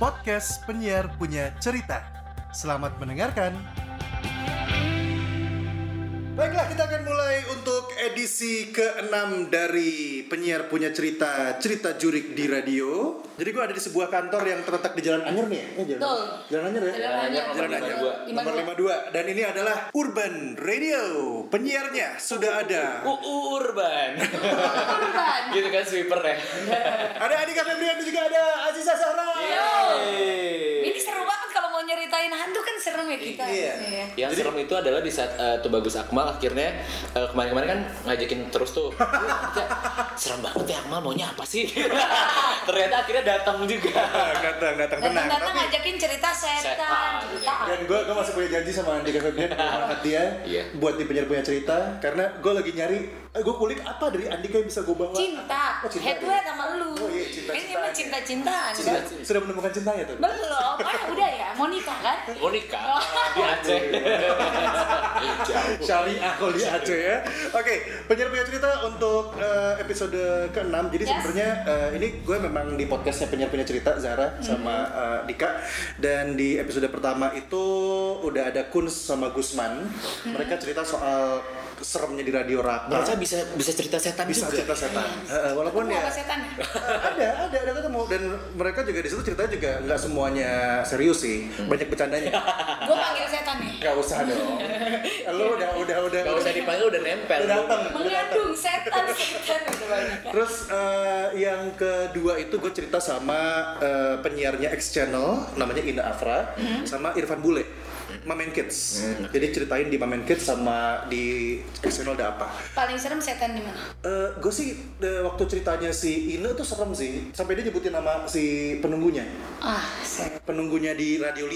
podcast penyiar punya cerita. Selamat mendengarkan. Baiklah, kita akan mulai untuk edisi ke-6 dari penyiar punya cerita, cerita jurik di radio. Jadi gue ada di sebuah kantor yang terletak di Jalan Anyer nih ya? Eh, jalan, Betul. Jalan Anyer ya? Jalan Anyer, Jalan nomor Anyer. 52. Nomor 52. Dan ini adalah Urban Radio. Penyiarnya sudah ada. UU Urban. Urban. gitu kan sweeper ya. Ada Andika Febrian dan juga ada Aziza Zahra. Ini seru banget kalau mau nyeritain hantu kan serem ya kita. Iya. Ya. Yang serem itu adalah di saat uh, tuh bagus Akmal akhirnya uh, kemarin-kemarin kan ngajakin terus tuh. Serem banget ya Akmal maunya apa sih? Ternyata akhirnya datang juga. datang, datang tenang. Tapi- ngajakin cerita setan, cerita Dan gue gue masih punya janji sama Andika Febrian dia Iya. buat di penyiar punya cerita karena gue lagi nyari eh, gue kulik apa dari Andika yang bisa gue bawa cinta, Oh, cinta head to head sama lu. Oh iya, cinta-cintaan Ini mah ya. cinta-cintaan. Sudah, sudah menemukan cintanya tuh Belum, ah udah ya, mau nikah kan? Mau nikah di Aceh. Syariah kalau di Aceh ya Oke, penyiar punya cerita untuk eh, episode ke-6 Jadi Yes. sebenarnya eh, ini gue memang di podcastnya penyiar punya cerita Zara sama eh, Dika Dan di episode pertama itu udah ada Kun sama Gusman Mereka cerita soal seremnya di radio Raka Mereka bisa bisa cerita setan bisa juga. cerita setan. Eh, walaupun Ketemu ya apa setan ya? ada ada ada ketemu. Dan mereka juga di situ ceritanya juga nggak semuanya serius sih. Banyak bercandanya. Gue panggil setan nih. nggak usah dong. Lo udah udah udah Gak usah dipanggil udah nempel. udah datang Mengandung setan, setan gitu banyak. Terus eh, yang kedua itu gue cerita sama eh, penyiarnya X Channel namanya Ina Afra sama Irfan Bule Mamen Kids. Jadi ceritain di Mamen Kids sama di Channel ada apa. Paling serem setan di mana? gue sih eh, waktu ceritanya si Ina tuh serem sih sampai dia nyebutin nama si penunggunya Ah, setan. penunggunya di Radio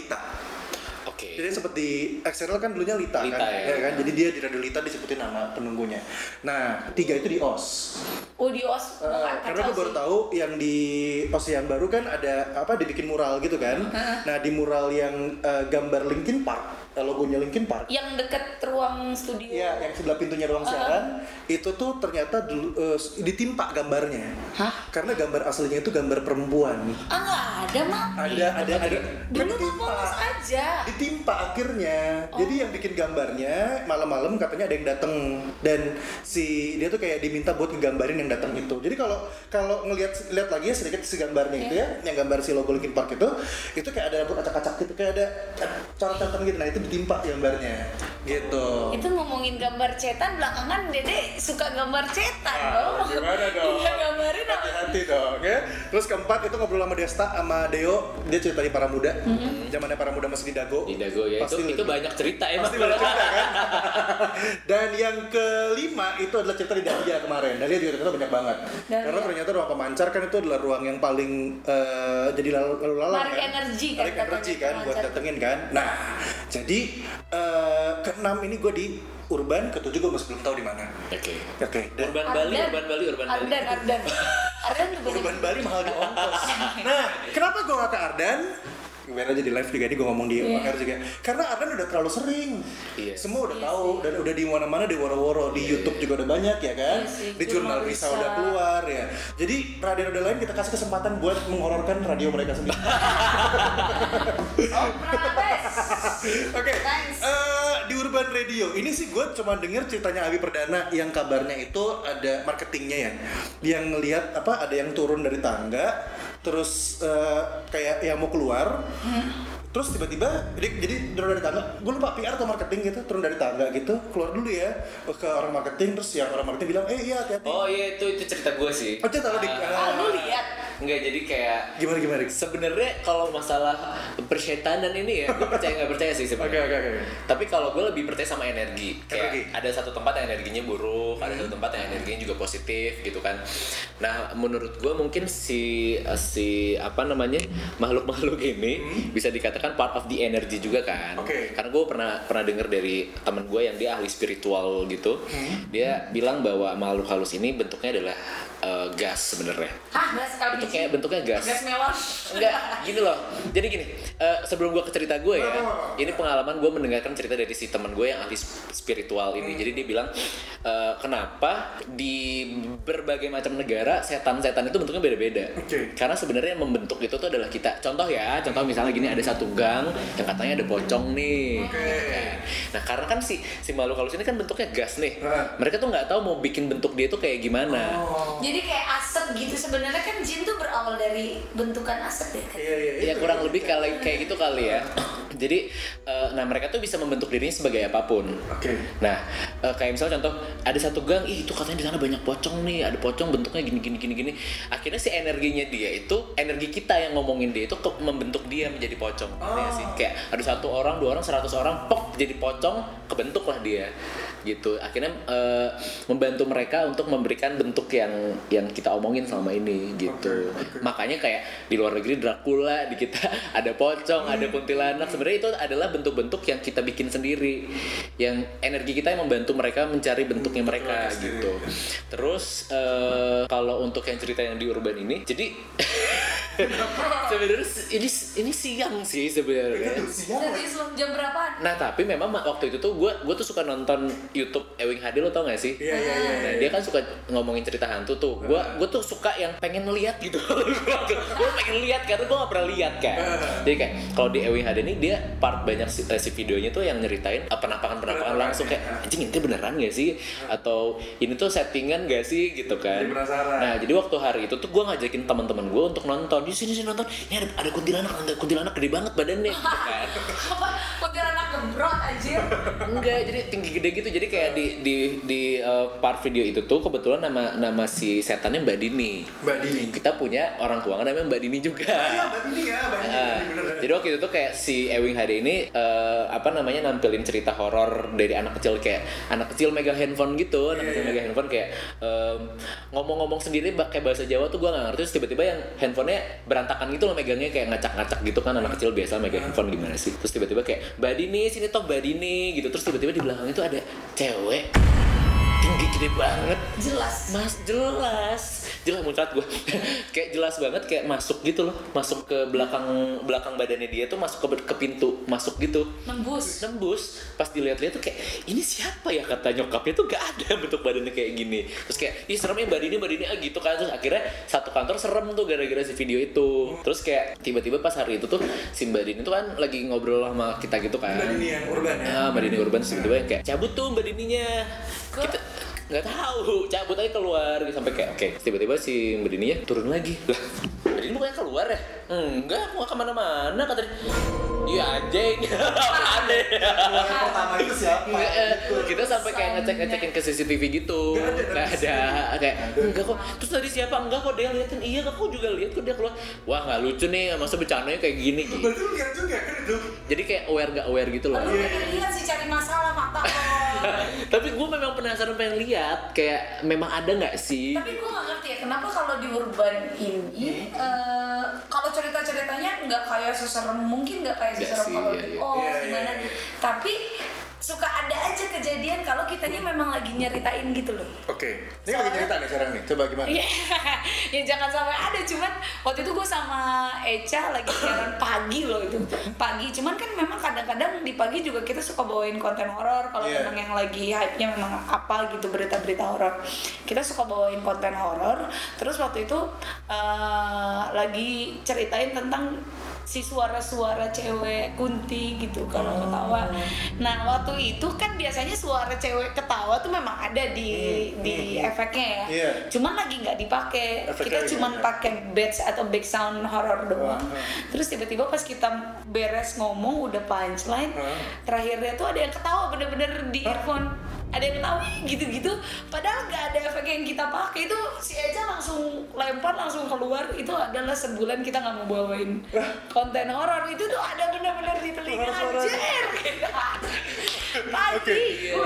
Oke. Jadi seperti XRL kan dulunya Lita, Lita, kan, ya. kan? Jadi dia di Radio Lita disebutin nama penunggunya. Nah, tiga itu di OS. Oh di os, Uh, oh, karena gue baru sih. tahu yang di OS yang baru kan ada apa dibikin mural gitu kan. Nah, di mural yang uh, gambar Linkin Park, logonya Linkin Park. Yang deket ruang studio. Iya, yang sebelah pintunya ruang siaran itu tuh ternyata dulu uh, ditimpa gambarnya. Hah? Karena gambar aslinya itu gambar perempuan. Ah nggak ada mah. Ada ada ada Dulu polos aja. ditimpa akhirnya jadi yang bikin gambarnya malam-malam katanya ada yang datang dan si dia tuh kayak diminta buat ngegambarin yang datang itu jadi kalau kalau ngelihat lihat lagi ya sedikit si gambarnya itu ya yang gambar si logo Linkin Park itu itu kayak ada rambut acak-acak gitu kayak ada coret-coretan gitu nah itu ditimpa gambarnya gitu Itu ngomongin gambar cetan belakangan Dede suka gambar cetan Ah, dong. gimana dong? Hati-hati dong ya terus keempat itu ngobrol sama Desta sama Deo dia cerita di para muda zamannya para muda masih di Dago Di Dago ya itu, Pasti itu lebih- banyak cerita emang. Pasti banyak cerita kan? Dan yang kelima itu adalah cerita di Dahlia kemarin. Dahlia juga ternyata banyak banget. Dahlia. Karena ternyata ruang pemancar kan itu adalah ruang yang paling eh, jadi lalu lalang Tarik kan. energi kan Tarik katanya energi kan buat datengin kan. Nah, jadi eh, keenam ini gue di Urban, ketujuh gue masih belum tahu di mana. Oke. Oke. Dan Urban Bali, Ardan. Urban Bali, Urban Bali. Ardan, Ardan. Ardan tuh banyak. Urban Bali mahal di ongkos. Nah, kenapa gue gak ke Ardan? Biar aja di live juga ini gue ngomong di Iya. OR juga. Karena Ardan udah terlalu sering. Iya. Semua udah Iya tahu dan udah di mana-mana di woro-woro, di YouTube juga udah banyak ya kan. Iya sih, di jurnal Risa. udah keluar ya. Jadi radio-radio lain kita kasih kesempatan buat menghororkan radio mereka sendiri. Oh. Oke, Thanks. eh, di Urban Radio. Ini sih gue cuma denger ceritanya Abi Perdana yang kabarnya itu ada marketingnya ya, yang ngelihat apa ada yang turun dari tangga, terus eh, kayak yang mau keluar, terus tiba-tiba jadi jadi turun dari tangga, gue lupa PR atau marketing gitu, turun dari tangga gitu, keluar dulu ya ke orang marketing, terus yang orang marketing bilang, eh iya hati-hati. Oh iya itu itu cerita gue sih. Oh, cerita lo, Dik. Ah, lu lihat. Enggak jadi kayak Gimana gimana? Sebenarnya kalau masalah persyaitan ini ya gue percaya nggak percaya sih Oke sebenarnya. oke oke. Tapi kalau gue lebih percaya sama energi. Kayak Energi. ada satu tempat yang energinya buruk, ada Hmm. satu tempat yang energinya juga positif gitu kan. Nah menurut gue mungkin si si apa namanya makhluk-makhluk ini bisa dikatakan part of the energy juga kan. Oke. Karena gue pernah pernah dengar dari teman gue yang dia ahli spiritual gitu. Hmm. Dia bilang bahwa makhluk halus ini bentuknya adalah eh, gas sebenarnya. Hah, gas LPG? Bentuknya bentuknya gas. Gas melon? Enggak, gini loh. Jadi gini, eh, sebelum gue ke cerita gue ya, ini pengalaman gue mendengarkan cerita dari si teman gue yang ahli sp- spiritual ini. Jadi dia bilang, eh, kenapa di berbagai macam negara setan-setan itu bentuknya beda-beda. Oke. Karena sebenarnya yang membentuk itu tuh adalah kita. Contoh ya, contoh misalnya gini ada satu gang yang katanya ada pocong nih. Oke. Nah karena kan si si makhluk halus ini kan bentuknya gas nih. Mereka tuh nggak tahu mau bikin bentuk dia tuh kayak gimana. Oh. Jadi kayak asap gitu sebenarnya kan jin tuh berawal dari bentukan asap ya kan? Iya iya. Ya itu. kurang lebih kali kayak gitu kali ya. Jadi, eh, nah mereka tuh bisa membentuk dirinya sebagai apa pun. Oke. Nah, eh, kayak misalnya contoh ada satu gang, ih itu katanya di sana banyak pocong nih, ada pocong bentuknya gini gini gini gini. Akhirnya si energinya dia itu, energi kita yang ngomongin dia itu ke membentuk dia menjadi pocong. Ngerti nggak sih? Kayak ada satu orang, dua orang, seratus orang, pok jadi pocong, kebentuk lah dia gitu. Akhirnya eh, membantu mereka untuk memberikan bentuk yang yang kita omongin selama ini gitu. Oke, oke. makanya kayak di luar negeri Dracula di kita ada pocong ada kuntilanak. Sebenarnya itu adalah bentuk-bentuk yang kita bikin sendiri. Yang energi kita yang membantu mereka mencari bentuknya mereka mereka sendiri. gitu. terus eh, kalau untuk yang cerita yang di urban ini jadi sebenarnya ini ini siang sih sebenarnya Itu? Jadi sebelum jam berapa? Nah tapi memang ma- waktu itu tuh gue gue tuh suka nonton YouTube Ewing Hadi lo tau gak sih? Iya iya iya. Nah dia kan suka ngomongin cerita hantu tuh. Gue gue tuh suka yang pengen lihat gitu. gue pengen lihat karena gue gak pernah lihat kan. Jadi kayak kalau di Ewing Hadi ini dia part banyak si, eh, si videonya tuh yang nyeritain eh, penampakan penampakan langsung kayak anjing ini beneran gak sih? Atau ini tuh settingan gak sih gitu kan? Jadi penasaran. Nah jadi waktu hari itu tuh gue ngajakin teman-teman gue untuk nonton. Di sini sini nonton. Ini ada ada kuntilanak, ada kuntilanak gede banget badannya. gitu kan. Apa? Kuntilanak gembrot anjir. Enggak, jadi tinggi gede gitu. Jadi kayak di di di uh, part video itu tuh kebetulan nama nama si setannya Mbak Dini. Mbak Dini. Kita punya orang keuangan namanya Mbak Dini juga. Iya Mbak Dini ya, Mbak Dini. Ah, bener. jadi waktu itu tuh kayak si Ewing hari ini eh, apa namanya nampilin cerita horor dari anak kecil kayak anak kecil megang handphone gitu, anak kecil Iya. megang handphone kayak ngomong-ngomong sendiri pakai bahasa Jawa tuh gua nggak ngerti terus tiba-tiba yang handphonenya berantakan gitu loh megangnya kayak ngacak-ngacak gitu kan anak kecil biasa megang handphone gimana sih? Terus tiba-tiba kayak Mbak Dini sini toh Mbak Dini gitu. Terus tiba-tiba di belakang itu ada cewek tinggi gede banget Jelas. Mas jelas, jelas muncrat gue. kayak jelas banget kayak masuk gitu loh, masuk ke belakang belakang badannya dia tuh masuk ke ke pintu, masuk gitu. Nembus. Nembus, pas dilihat-lihat tuh kayak ini siapa ya kata nyokapnya tuh gak ada bentuk badannya kayak gini. Terus kayak ih seremnya mbak Dini mbak Dini ah gitu kan terus akhirnya satu kantor serem tuh gara-gara si video itu. Terus kayak tiba-tiba pas hari itu tuh si mbak Dini tuh kan lagi ngobrol sama kita gitu kan. Mbak Dini yang urban ya. Ah, Mbak Dini Urban tiba-tiba kayak cabut tuh Mbak Dininya. Ke- Kita nggak tahu, cabut aja keluar gitu. Sampai kayak oke. Tiba-tiba si Mbak Dininya turun lagi. Lah, Mbak Dini bukannya keluar ya? Enggak, mau ke mana-mana kata dia. Iya anjing, aneh. Pertama itu siapa? Nggak, eh, kita sampai kayak ngecek-ngecekin ke CCTV gitu. Nggak ada, nggak kayak enggak kok. Terus tadi siapa? Enggak kok dia liatin iya kok juga lihat kok dia keluar. Wah nggak lucu nih masa bercandanya kayak gini gitu Berarti lihat juga kan itu? jadi kayak aware nggak aware gitu loh. Pengen lihat sih cari masalah mata tapi gue memang penasaran pengen lihat kayak memang ada nggak sih? Tapi gue gak ngerti ya kenapa kalau di urban ini eh, kalau cerita-ceritanya nggak kayak seserem mungkin nggak kayak seserem kalau iya, di oh gimana tapi suka ada aja kejadian kalau kitanya memang lagi nyeritain gitu loh. Oke, ini lagi cerita nih sekarang nih. Coba gimana? Iya, ya jangan sampai ada cuman waktu itu gue sama Eca lagi siaran pagi loh itu pagi cuman kan memang kadang-kadang di pagi juga kita suka bawain konten horor kalau Iya. memang yang lagi hype-nya memang apa gitu berita-berita horor kita suka bawain konten horor terus waktu itu eh, lagi ceritain tentang si suara-suara cewek kunti gitu kalau Oh. ketawa. Nah waktu itu kan biasanya suara cewek ketawa tuh memang ada di di efeknya ya. Iya. Cuman lagi nggak dipakai. Kita cuman pakai bass atau back sound horror doang. Terus tiba-tiba pas kita beres ngomong udah punchline, Hah? terakhirnya tuh ada yang ketawa bener-bener di earphone. Ada yang ketawa gitu-gitu. Padahal nggak ada efek yang kita pakai itu si Eja langsung lempar langsung keluar. Itu adalah sebulan kita nggak mau bawain konten horor itu tuh ada bener-bener di telinga anjir. Oke,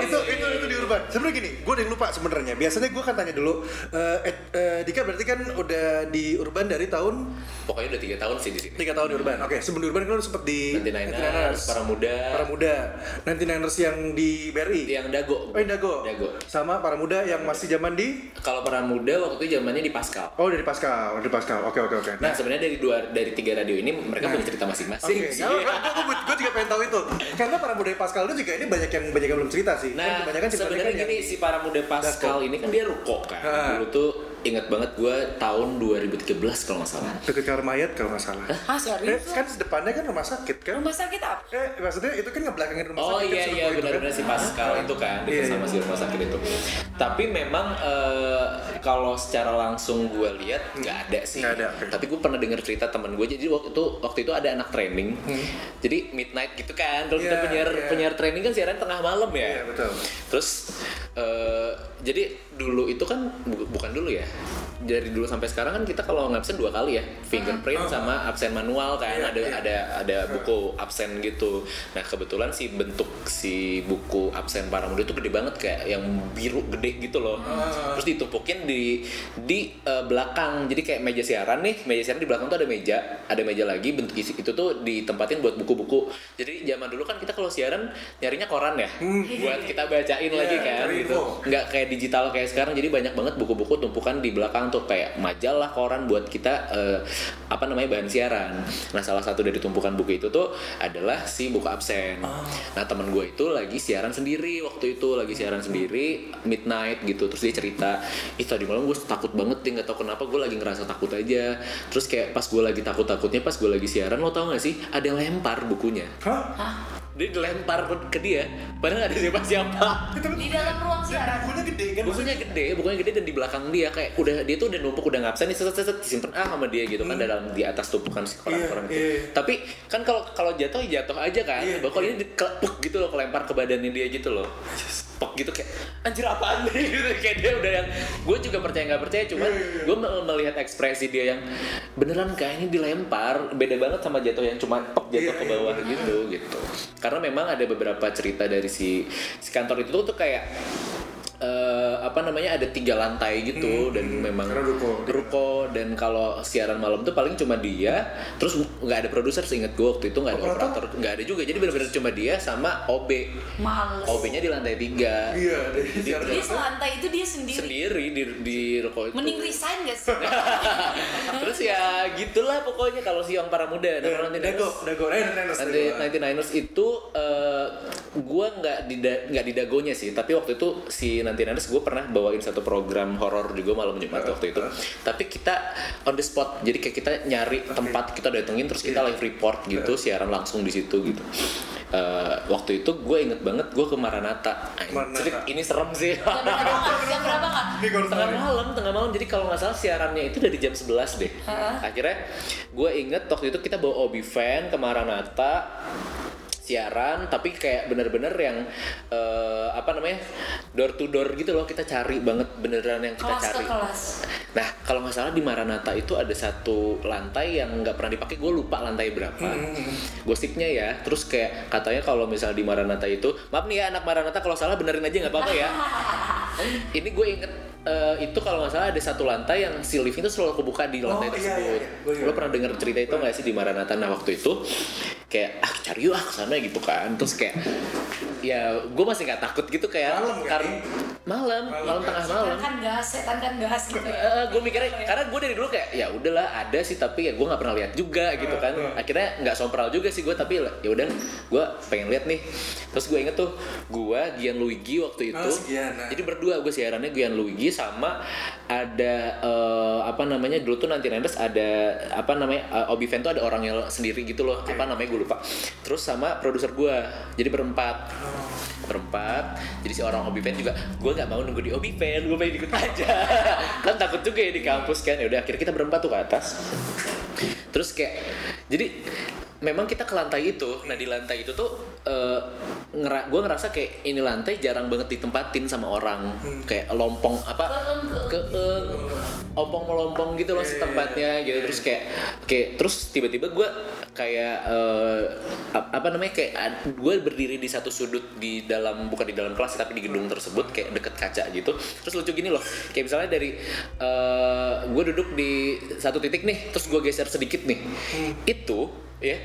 itu itu itu di urban. Sebenarnya gini, gue udah lupa sebenarnya. Biasanya gue kan tanya dulu, eh, Ed- eh, Dika berarti kan udah di urban dari tahun pokoknya udah tiga tahun sih di sini tiga tahun di urban. Oke, sebelum di urban kan lu sempet di 99ers, para muda para muda, 99ers yang di BRI. yang dago Oh, Dago. Dago. Sama para muda yang masih zaman di Kalau para muda waktu itu zamannya di Pascal. Oh dari Pascal, dari Pascal. Oke oke oke. Nah sebenarnya dari dua dari tiga radio ini mereka punya cerita Oke, masing-masing. sih. gue, gue juga pengen tahu itu. Karena para muda Pascal itu juga ini banyak yang banyak yang belum cerita sih. Kan Nah, kebanyakan cerita sebenarnya kan gini yang- si para muda Pascal ini kan dia ruko kan. Ha. Dulu tuh ingat banget gue tahun 2013 kalau nggak salah. deket kamar mayat kalau nggak salah. Ah Eh, serius? kan depannya kan rumah sakit kan? Rumah sakit apa? Eh, maksudnya itu kan ngebelakangin rumah Oh sakit. kan, iya iya benar-benar kan? si Pascal itu kan Iya, dekat sama iya. si rumah sakit itu. Tapi memang eh, kalau secara langsung gue lihat nggak ada sih. Nggak ada. Tapi gue pernah dengar cerita teman gue. Jadi waktu itu waktu itu ada anak training. Jadi midnight gitu kan. Kalau kita Hmm. Iya, penyiar iya. penyiar training kan siaran tengah malam ya. Iya, betul. Terus eh, jadi dulu itu kan bu- bukan dulu ya. Dari dulu sampai sekarang kan kita kalau ngabsen dua kali ya, fingerprint sama absen manual kan. Iya, ada iya. ada ada buku absen gitu. Nah kebetulan si bentuk si buku absen para muda itu gede banget kayak yang biru gede gitu loh. Terus ditumpukin di di eh, belakang. Jadi kayak meja siaran nih, meja siaran di belakang tuh ada meja, ada meja lagi bentuk isi itu tuh ditempatin buat buku-buku. Jadi zaman dulu kan kita kalau siaran nyarinya koran ya, buat kita bacain lagi kan cari gitu. Nggak kayak digital kayak sekarang. Jadi banyak banget buku-buku tumpukan di belakang tuh kayak majalah, koran buat kita eh, apa namanya bahan siaran. Nah salah satu dari tumpukan buku itu tuh adalah si buku absen. Nah temen gue itu lagi siaran sendiri waktu itu lagi siaran sendiri midnight gitu. Terus dia cerita, ih tadi malam gue takut banget deh nggak tahu kenapa gue lagi ngerasa takut aja. Terus kayak pas gue lagi takut takutnya pas gue lagi siaran lo tau gak sih ada yang lempar bukunya. Hah? Dia dilempar ke dia, padahal nggak ada siapa siapa. Di dalam ruang siaran. Bukunya gede kan? bukunya gede bukunya gede dan di belakang dia kayak udah dia tuh udah numpuk udah ngabsen nih set set set disimpan ah sama dia gitu kan dalam di atas tumpukan si koran-koran Iya, itu iya. tapi kan kalau kalau jatuh ya jatuh aja kan Iya, bahwa kalau ini dikelepuk gitu loh kelempar ke badannya dia gitu loh pok gitu kayak anjir apaan nih? Gitu kayak dia udah yang gue juga percaya nggak percaya cuman Iya, gue melihat ekspresi dia yang beneran kayak ini dilempar? Beda banget sama jatuh yang cuma pok jatuh Iya, ke iya, bawah gitu gitu. Karena memang ada beberapa cerita dari si si kantor itu tuh kayak eh, apa namanya ada tiga lantai gitu dan memang Hmm, Karena ruko. ruko dan kalau siaran malam tuh paling cuma dia terus nggak ada produser seinget gue waktu itu nggak ada Operator? operator nggak ada juga jadi benar-benar cuma dia sama OB Males. OB-nya di lantai tiga Iya. Dia selantai itu dia sendiri. sendiri di di ruko itu Mending resign gak sih? terus ya gitulah pokoknya kalau siang para muda nah, kalau nanti Dago, Dago, eh, Niners, nanti. 99ers itu eh gue nggak di nggak di dagonya sih tapi waktu itu si 99ers gue pernah bawain satu program horor juga malam Jumat waktu itu. Tapi kita on the spot jadi kayak kita nyari tempat kita datengin terus kita live report gitu siaran langsung di situ gitu. Eh, waktu itu gue inget banget gue ke Maranata Anjir, ini serem sih. Jam berapa harus tengah malam tengah malam. Jadi kalau nggak salah siarannya itu dari jam 11 deh. Akhirnya gue inget waktu itu kita bawa obi fan ke Maranatha siaran tapi kayak bener-bener yang eh, apa namanya door to door gitu loh kita cari banget beneran yang kita Kelas ke cari. kelas. nah kalau nggak salah di Maranatha itu ada satu lantai yang nggak pernah dipakai gue lupa lantai berapa. Gosipnya ya terus kayak katanya kalau misal di Maranatha itu maaf nih ya anak Maranatha kalau salah benerin aja nggak apa-apa ya. Ini gue inget eh, itu kalau nggak salah ada satu lantai yang si lift itu selalu kebuka di Oh, iya, lantai tersebut. iya, iya. Gua ingat. Lo pernah dengar cerita itu nggak sih di Maranatha? Nah waktu itu kayak ah cari yuk ah ke sana gitu kan. Terus kayak ya gue masih nggak takut gitu kayak Malam kan? karena malam malam tengah malam. Setan kan gas, setan kan gas gitu ya. Eh, gue mikirnya karena gue dari dulu kayak ya udahlah ada sih tapi ya gue nggak pernah lihat juga gitu kan akhirnya nggak sompral juga sih gue tapi ya udah gue pengen lihat nih terus gue inget tuh gue Gian Luigi waktu itu Oh, Gian, nah. jadi berdua gue siarannya Gian Luigi sama ada eh, apa namanya dulu tuh nanti Nandes ada apa namanya uh, Obi Fan tuh ada orangnya sendiri gitu loh. Apa namanya gue lupa. Terus sama produser gue jadi berempat. Berempat. Jadi si orang Obi Fan juga gue nggak mau nunggu di Obi Fan gue pengen ikut aja. Kan takut juga ya di kampus kan. Ya udah akhirnya kita berempat tuh ke atas. Terus kayak jadi memang kita ke lantai itu. Nah di lantai itu tuh eh, ngera gue ngerasa kayak ini lantai jarang banget ditempatin sama orang. Kayak lompong apa? Ke ompong melompong gitu loh setempatnya gitu. Terus kayak kayak terus tiba-tiba gue kayak ap- apa namanya kayak gue berdiri di satu sudut di dalam bukan di dalam kelas tapi di gedung tersebut kayak deket kaca gitu. Terus lucu gini loh kayak misalnya dari eh, gue duduk di satu titik nih terus gue geser sedikit nih. Itu ya.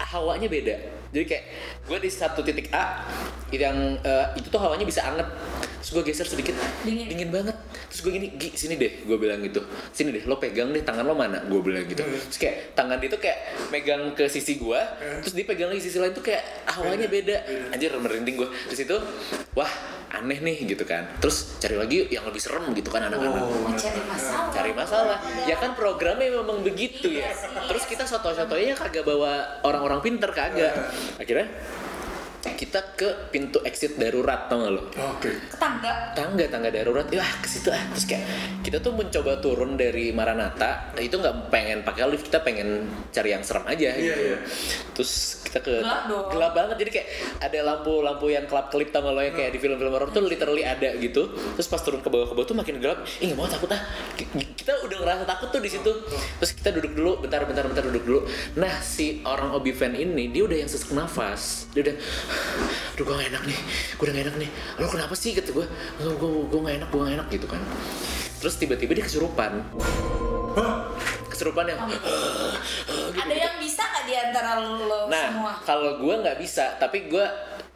Hawanya beda. Jadi kayak gue di satu titik A yang eh, itu tuh hawanya bisa anget terus gue geser sedikit. Dingin. banget. Terus gue gini Gi, sini deh gue bilang gitu. Sini deh lo pegang deh tangan lo mana? gue bilang gitu. Terus kayak tangan dia tuh kayak megang ke sisi gue terus dia pegang lagi sisi lain tuh kayak hawanya beda. anjir merinding gue di situ wah aneh nih gitu kan. Terus cari lagi yang lebih serem gitu kan anak-anak. Oh. cari masalah. Cari masalah. Ya kan programnya memang begitu ya. Terus kita soto-sotonya kagak bawa orang-orang pinter kagak. Akhirnya kita ke pintu exit darurat tau gak lo? Oke. ke tangga. Tangga tangga darurat. Ya ke situ ah terus kayak kita tuh mencoba turun dari Maranatha. Itu nggak pengen pakai lift kita pengen cari yang serem aja Iya, gitu. iya. terus kita ke Gelap dong. gelap banget. Jadi kayak ada lampu-lampu yang kelap kelip tau gak lo yang kayak di film-film horor tuh literally ada gitu. Terus pas turun ke bawah ke bawah tuh makin gelap. Ih nggak mau takut ah. Ki- kita udah ngerasa takut tuh di situ. Terus kita duduk dulu bentar bentar bentar duduk dulu. Nah si orang obi fan ini dia udah yang sesak nafas. Dia udah aduh gue gak enak nih. Gue udah gak enak nih. Lo kenapa sih? Kata gue gue gue gue gak enak gue gak enak gitu kan. Terus tiba-tiba dia kesurupan. Kesurupan yang ada yang bisa nggak di antara lo Nah, semua? kalau gue nggak bisa, tapi gue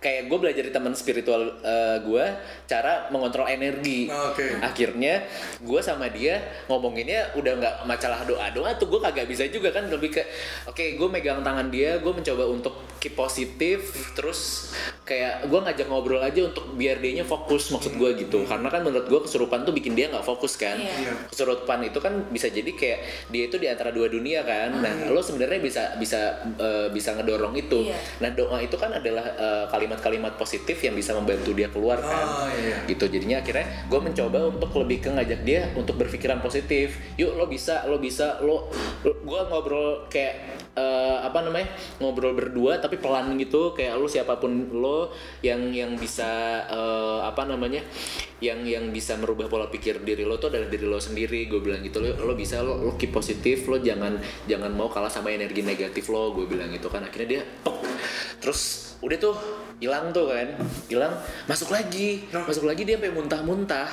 kayak gue belajar di teman spiritual gue cara mengontrol energi. Oke. Akhirnya gue sama dia ngomonginnya udah nggak masalah doa doa tuh gue kagak bisa juga kan lebih ke oke gue megang tangan dia gue mencoba untuk keep positif terus kayak gue ngajak ngobrol aja untuk biar dianya fokus maksud gue gitu karena kan menurut gue kesurupan tuh bikin dia nggak fokus kan Iya. kesurupan itu kan bisa jadi kayak dia itu di antara dua dunia kan nah lo sebenarnya bisa bisa eh, bisa ngedorong itu Iya. nah doa itu kan adalah eh, kalimat-kalimat positif yang bisa membantu dia keluar kan. Oh, iya. gitu jadinya akhirnya gue mencoba untuk lebih ke ngajak dia untuk berpikiran positif. Yuk lo bisa lo bisa lo, gue ngobrol kayak eh, apa namanya ngobrol berdua tapi pelan gitu kayak lo siapa pun lo yang yang bisa eh, apa namanya yang yang bisa merubah pola pikir diri lo tuh adalah diri lo sendiri. Gue bilang gitu lo lo bisa lo, lo keep positif lo jangan jangan mau kalah sama energi negatif lo gue bilang gitu kan. Akhirnya dia terus udah tuh hilang tuh kan. Hilang masuk lagi. Masuk lagi dia sampai muntah-muntah.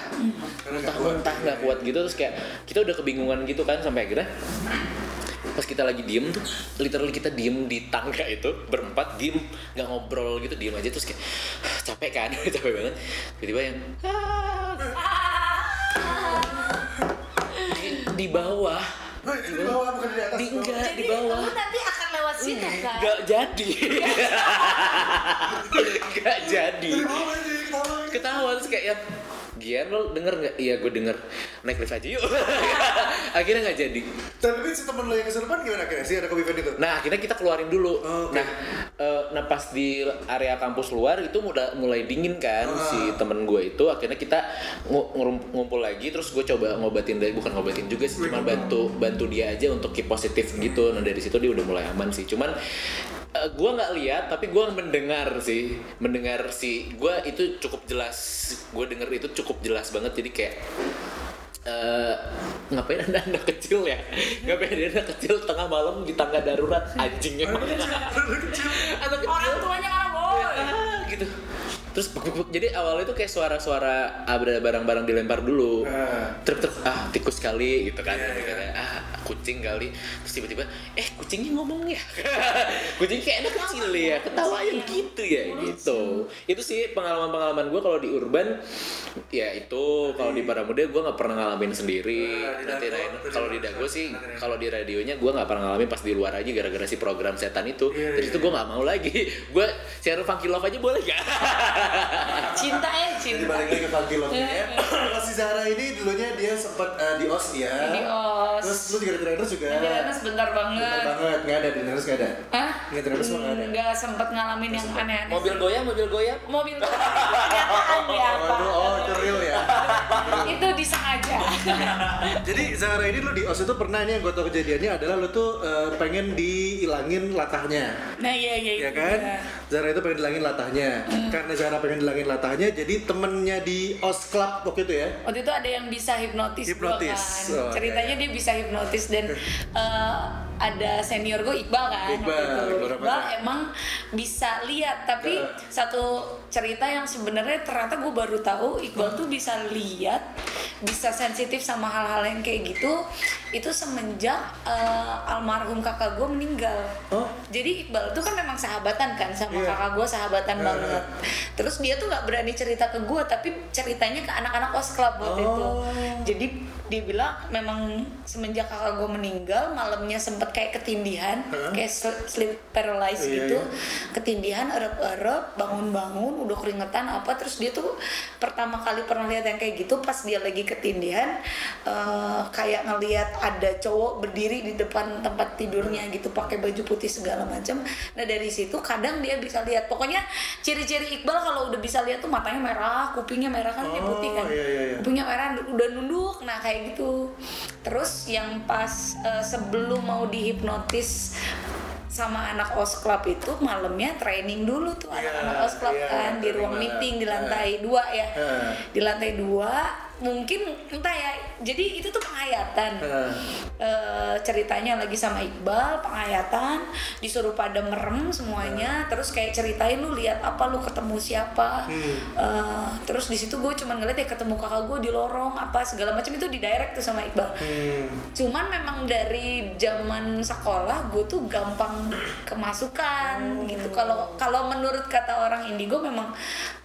Muntah-muntah nggak kuat gitu. Terus kayak kita udah kebingungan gitu kan sampai akhirnya pas kita lagi diem tuh literally kita diem di tangga itu berempat diem nggak ngobrol gitu diem aja. Terus kayak capek kan? Capek banget. Tiba-tiba yang di, di bawah. Di bawah bukan di atas. di enggak jadi di bawah akan lewat sini kan? nggak jadi. Nggak jadi. Di bawah aja, ketawa. ketawa terus kayak yang Gian lo denger nggak? Iya gue denger. Naik lift aja yuk. Akhirnya nggak jadi. Tapi si temen lo yang kesurupan gimana akhirnya? Sih ada kopi fan itu? Nah akhirnya kita keluarin dulu. Oh, oke. Nah eh, nah pas di area kampus luar itu udah mulai dingin kan Ah. Si temen gue itu. Akhirnya kita ngurum- ngumpul lagi Terus gue coba ngobatin dia Bukan ngobatin juga sih Cuma bantu bantu dia aja untuk keep positif gitu. Nah dari situ dia udah mulai aman sih. Cuman eh, gue nggak lihat tapi gue mendengar sih. Mendengar sih gue itu cukup jelas. Gue denger itu cukup jelas banget. Jadi kayak eh ngapain ada anak kecil ya? Ngapain ada anak kecil tengah malam di tangga darurat anjingnya anak kecil. Orang tuanya boy ah, gitu terus buk, buk, buk. jadi awalnya itu kayak suara-suara ada barang-barang dilempar dulu. Ah. truk truk ah tikus kali gitu kan. Iya, iya. Katanya, ah kucing kali. Terus tiba-tiba eh kucingnya ngomong ya? Kucing kayak anak kecil ya ketawa yang gitu ya gitu. itu sih pengalaman-pengalaman gue kalau di urban ya itu kalau di para muda gue nggak pernah ngalamin sendiri. Di nanti kalau di dago sih kalau di radionya gue nggak pernah ngalamin pas di luar aja gara-gara si program setan itu. Iya, dari iya. itu gue nggak mau lagi. Gue share funky love aja boleh gak cinta ya Jadi cinta balik lagi ke Iya, ya. Kalau si Zara ini dulunya dia sempat eh, di OS ya. Di OS. Terus lu juga di trainers juga. Rana sebentar Bentar banget banget, nggak ada di trainers nggak ada. Hah? Nggak trainers nggak ada. Nggak sempet ngalamin yang aneh-aneh mobil goyang mobil goyang mobil itu kenyataan ya apa Waduh, oh itu real ya. itu disengaja Jadi Zara ini lu di OS itu pernah nih yang gue tau kejadiannya adalah lu tuh eh, pengen dihilangin latahnya. nah iya iya ya itu kan? Zara itu pengen dilangin latahnya. Karena Zara pengen dilangin latahnya, jadi temennya di OS Club waktu itu ya. waktu itu ada yang bisa hipnotis, Hipnotis. kan Oh, ceritanya dia bisa hipnotis dan eh, ada senior gue Iqbal kan Iqbal, itu. Iqbal Iqbal Ramadan. emang bisa lihat tapi Heeh. satu cerita yang sebenarnya ternyata gue baru tahu Iqbal tuh bisa lihat bisa sensitif sama hal-hal yang kayak gitu itu semenjak eh, almarhum kakak gue meninggal Oh. jadi Iqbal tuh kan memang sahabatan kan sama Iya. kakak gue sahabatan Heeh. banget terus dia tuh nggak berani cerita ke gue tapi ceritanya ke anak-anak os club waktu itu Oh. jadi dia bilang memang semenjak kakak gue meninggal malamnya sempet kayak ketindihan Heeh. kayak sl- sleep paralysis Iya, gitu iya. ketindihan erep-erep bangun-bangun udah keringetan apa terus dia tuh pertama kali pernah lihat yang kayak gitu pas dia lagi ketindihan eh, kayak ngelihat ada cowok berdiri di depan tempat tidurnya gitu pakai baju putih segala macam nah dari situ kadang dia bisa lihat pokoknya ciri-ciri Iqbal kalau udah bisa lihat tuh matanya merah kupingnya merah kan dia Oh, putih kan iya, iya, iya. kupingnya merah udah nunduk nah kayak gitu terus yang pas eh, sebelum mau dihipnotis sama anak os club itu malamnya training dulu tuh anak-anak os club iya, kan di ruang meeting di lantai dua ya. Heeh. di lantai dua mungkin entah ya jadi itu tuh penghayatan Heeh. Eh, ceritanya lagi sama Iqbal penghayatan disuruh pada merem semuanya terus kayak ceritain lu lihat apa lu ketemu siapa Hmm. Eh, terus di situ gue cuman ngeliat ya ketemu kakak gue di lorong apa segala macam itu di direct tuh sama Iqbal Hmm. cuman memang dari zaman sekolah gue tuh gampang kemasukan gitu kalau kalau menurut kata orang indigo memang